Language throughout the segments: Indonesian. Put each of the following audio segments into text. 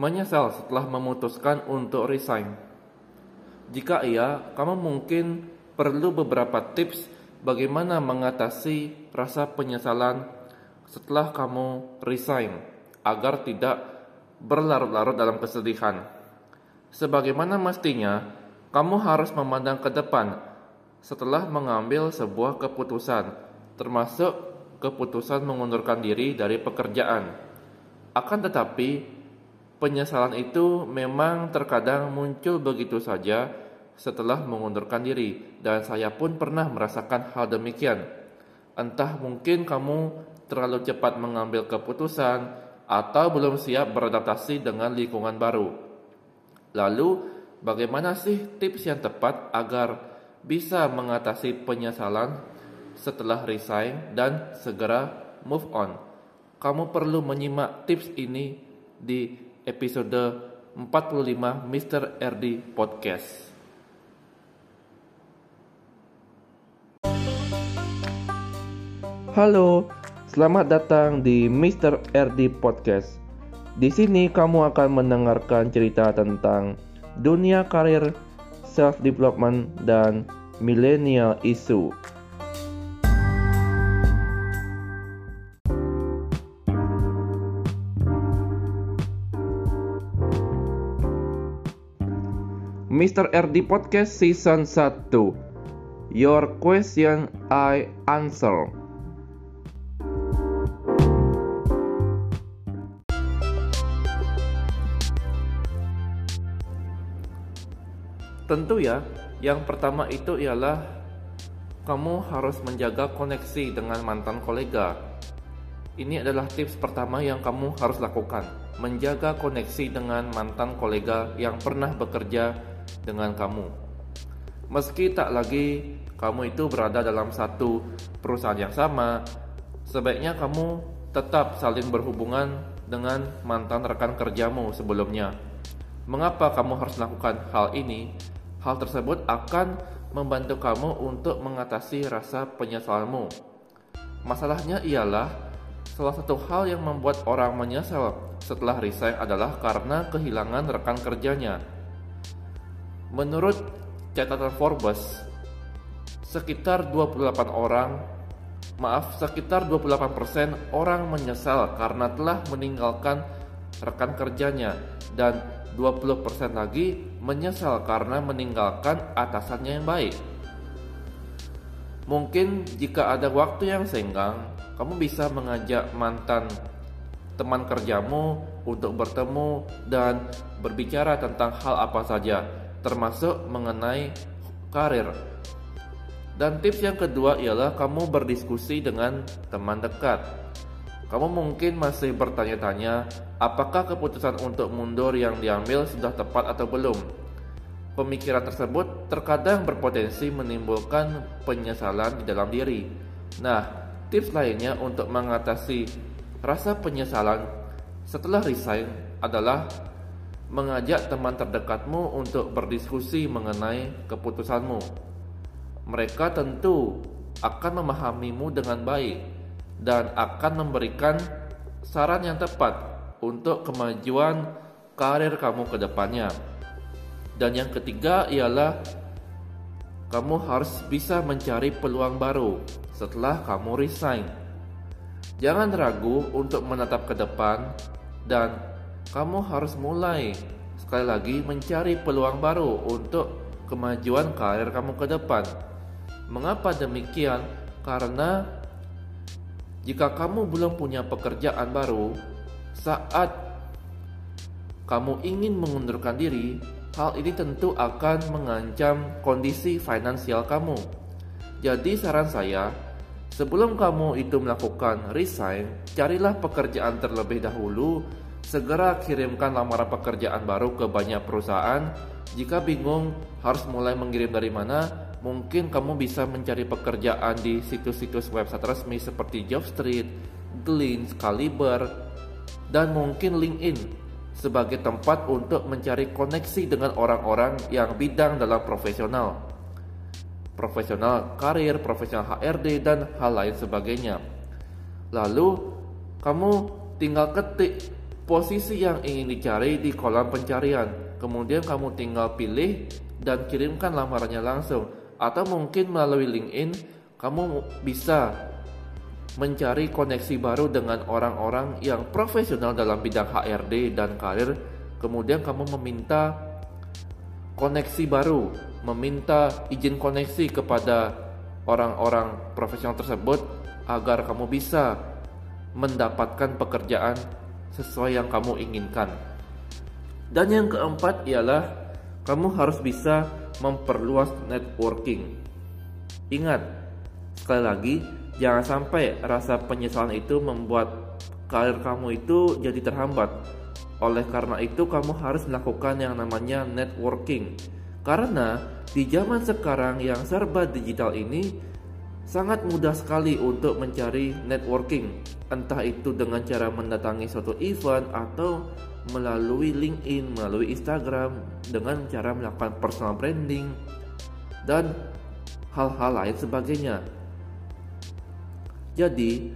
menyesal setelah memutuskan untuk resign? Jika iya, kamu mungkin perlu beberapa tips bagaimana mengatasi rasa penyesalan setelah kamu resign agar tidak berlarut-larut dalam kesedihan. Sebagaimana mestinya, kamu harus memandang ke depan setelah mengambil sebuah keputusan, termasuk keputusan mengundurkan diri dari pekerjaan. Akan tetapi, penyesalan itu memang terkadang muncul begitu saja setelah mengundurkan diri, dan saya pun pernah merasakan hal demikian. Entah mungkin kamu terlalu cepat mengambil keputusan atau belum siap beradaptasi dengan lingkungan baru. Lalu, bagaimana sih tips yang tepat agar bisa mengatasi penyesalan setelah resign dan segera move on? Kamu perlu menyimak tips ini di episode 45 Mr. RD Podcast. Halo, Selamat datang di Mr. RD Podcast. Di sini kamu akan mendengarkan cerita tentang dunia karir, self development dan millennial issue. Mr. RD Podcast Season 1 Your question I answer Tentu ya, yang pertama itu ialah kamu harus menjaga koneksi dengan mantan kolega. Ini adalah tips pertama yang kamu harus lakukan, menjaga koneksi dengan mantan kolega yang pernah bekerja dengan kamu. Meski tak lagi kamu itu berada dalam satu perusahaan yang sama, sebaiknya kamu tetap saling berhubungan dengan mantan rekan kerjamu sebelumnya. Mengapa kamu harus melakukan hal ini? Hal tersebut akan membantu kamu untuk mengatasi rasa penyesalanmu. Masalahnya ialah salah satu hal yang membuat orang menyesal setelah resign adalah karena kehilangan rekan kerjanya. Menurut catatan Forbes, sekitar 28 orang maaf, sekitar 28% orang menyesal karena telah meninggalkan rekan kerjanya dan 20% lagi menyesal karena meninggalkan atasannya yang baik. Mungkin jika ada waktu yang senggang, kamu bisa mengajak mantan teman kerjamu untuk bertemu dan berbicara tentang hal apa saja, termasuk mengenai karir. Dan tips yang kedua ialah kamu berdiskusi dengan teman dekat. Kamu mungkin masih bertanya-tanya, apakah keputusan untuk mundur yang diambil sudah tepat atau belum? Pemikiran tersebut terkadang berpotensi menimbulkan penyesalan di dalam diri. Nah, tips lainnya untuk mengatasi rasa penyesalan setelah resign adalah mengajak teman terdekatmu untuk berdiskusi mengenai keputusanmu. Mereka tentu akan memahamimu dengan baik dan akan memberikan saran yang tepat untuk kemajuan karir kamu ke depannya. Dan yang ketiga ialah kamu harus bisa mencari peluang baru setelah kamu resign. Jangan ragu untuk menatap ke depan dan kamu harus mulai sekali lagi mencari peluang baru untuk kemajuan karir kamu ke depan. Mengapa demikian? Karena jika kamu belum punya pekerjaan baru, saat kamu ingin mengundurkan diri, hal ini tentu akan mengancam kondisi finansial kamu. Jadi saran saya, sebelum kamu itu melakukan resign, carilah pekerjaan terlebih dahulu, segera kirimkan lamaran pekerjaan baru ke banyak perusahaan. Jika bingung harus mulai mengirim dari mana, Mungkin kamu bisa mencari pekerjaan di situs-situs website resmi seperti Jobstreet, Glean, Caliber, dan mungkin LinkedIn sebagai tempat untuk mencari koneksi dengan orang-orang yang bidang dalam profesional, profesional karir, profesional HRD, dan hal lain sebagainya. Lalu, kamu tinggal ketik posisi yang ingin dicari di kolom pencarian. Kemudian kamu tinggal pilih dan kirimkan lamarannya langsung. Atau mungkin melalui LinkedIn, kamu bisa mencari koneksi baru dengan orang-orang yang profesional dalam bidang HRD dan karir. Kemudian kamu meminta koneksi baru, meminta izin koneksi kepada orang-orang profesional tersebut agar kamu bisa mendapatkan pekerjaan sesuai yang kamu inginkan. Dan yang keempat ialah kamu harus bisa memperluas networking. Ingat, sekali lagi, jangan sampai rasa penyesalan itu membuat karir kamu itu jadi terhambat. Oleh karena itu, kamu harus melakukan yang namanya networking. Karena di zaman sekarang yang serba digital ini, Sangat mudah sekali untuk mencari networking, entah itu dengan cara mendatangi suatu event atau melalui LinkedIn, melalui Instagram, dengan cara melakukan personal branding dan hal-hal lain sebagainya. Jadi,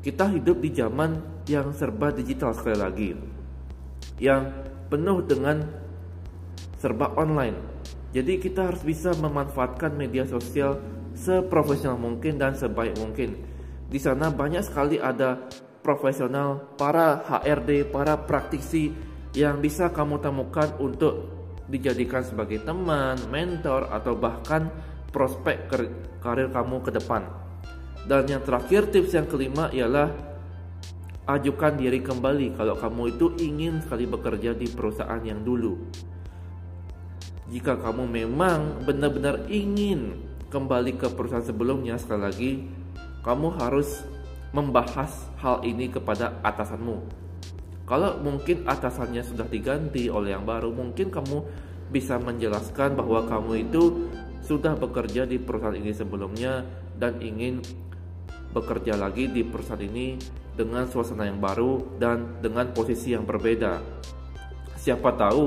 kita hidup di zaman yang serba digital sekali lagi, yang penuh dengan serba online jadi kita harus bisa memanfaatkan media sosial seprofesional mungkin dan sebaik mungkin. Di sana banyak sekali ada profesional, para HRD, para praktisi yang bisa kamu temukan untuk dijadikan sebagai teman, mentor, atau bahkan prospek karir kamu ke depan. Dan yang terakhir tips yang kelima ialah ajukan diri kembali kalau kamu itu ingin sekali bekerja di perusahaan yang dulu. Jika kamu memang benar-benar ingin kembali ke perusahaan sebelumnya, sekali lagi, kamu harus membahas hal ini kepada atasanmu. Kalau mungkin atasannya sudah diganti oleh yang baru, mungkin kamu bisa menjelaskan bahwa kamu itu sudah bekerja di perusahaan ini sebelumnya dan ingin bekerja lagi di perusahaan ini dengan suasana yang baru dan dengan posisi yang berbeda. Siapa tahu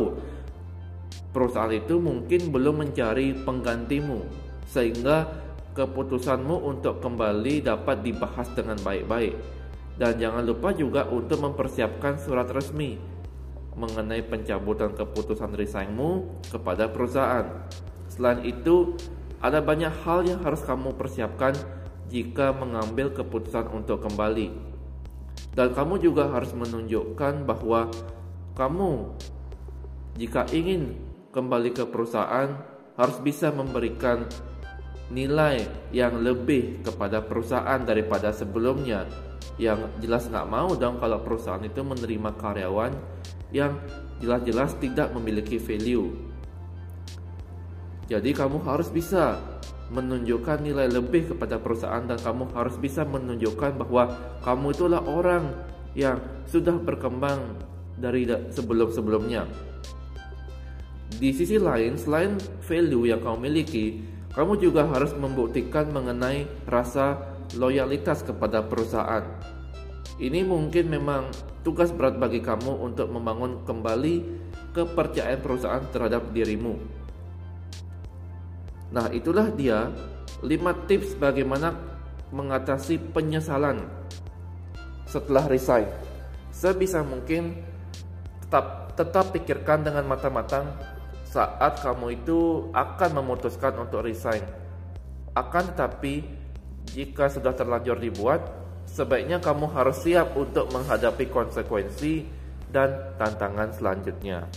perusahaan itu mungkin belum mencari penggantimu sehingga keputusanmu untuk kembali dapat dibahas dengan baik-baik dan jangan lupa juga untuk mempersiapkan surat resmi mengenai pencabutan keputusan resignmu kepada perusahaan. Selain itu, ada banyak hal yang harus kamu persiapkan jika mengambil keputusan untuk kembali. Dan kamu juga harus menunjukkan bahwa kamu jika ingin kembali ke perusahaan harus bisa memberikan nilai yang lebih kepada perusahaan daripada sebelumnya. Yang jelas nggak mau dong kalau perusahaan itu menerima karyawan yang jelas-jelas tidak memiliki value. Jadi kamu harus bisa menunjukkan nilai lebih kepada perusahaan dan kamu harus bisa menunjukkan bahwa kamu itulah orang yang sudah berkembang dari sebelum-sebelumnya di sisi lain, selain value yang kamu miliki, kamu juga harus membuktikan mengenai rasa loyalitas kepada perusahaan. Ini mungkin memang tugas berat bagi kamu untuk membangun kembali kepercayaan perusahaan terhadap dirimu. Nah, itulah dia 5 tips bagaimana mengatasi penyesalan setelah resign. Sebisa mungkin tetap tetap pikirkan dengan matang-matang saat kamu itu akan memutuskan untuk resign. Akan tetapi, jika sudah terlanjur dibuat, sebaiknya kamu harus siap untuk menghadapi konsekuensi dan tantangan selanjutnya.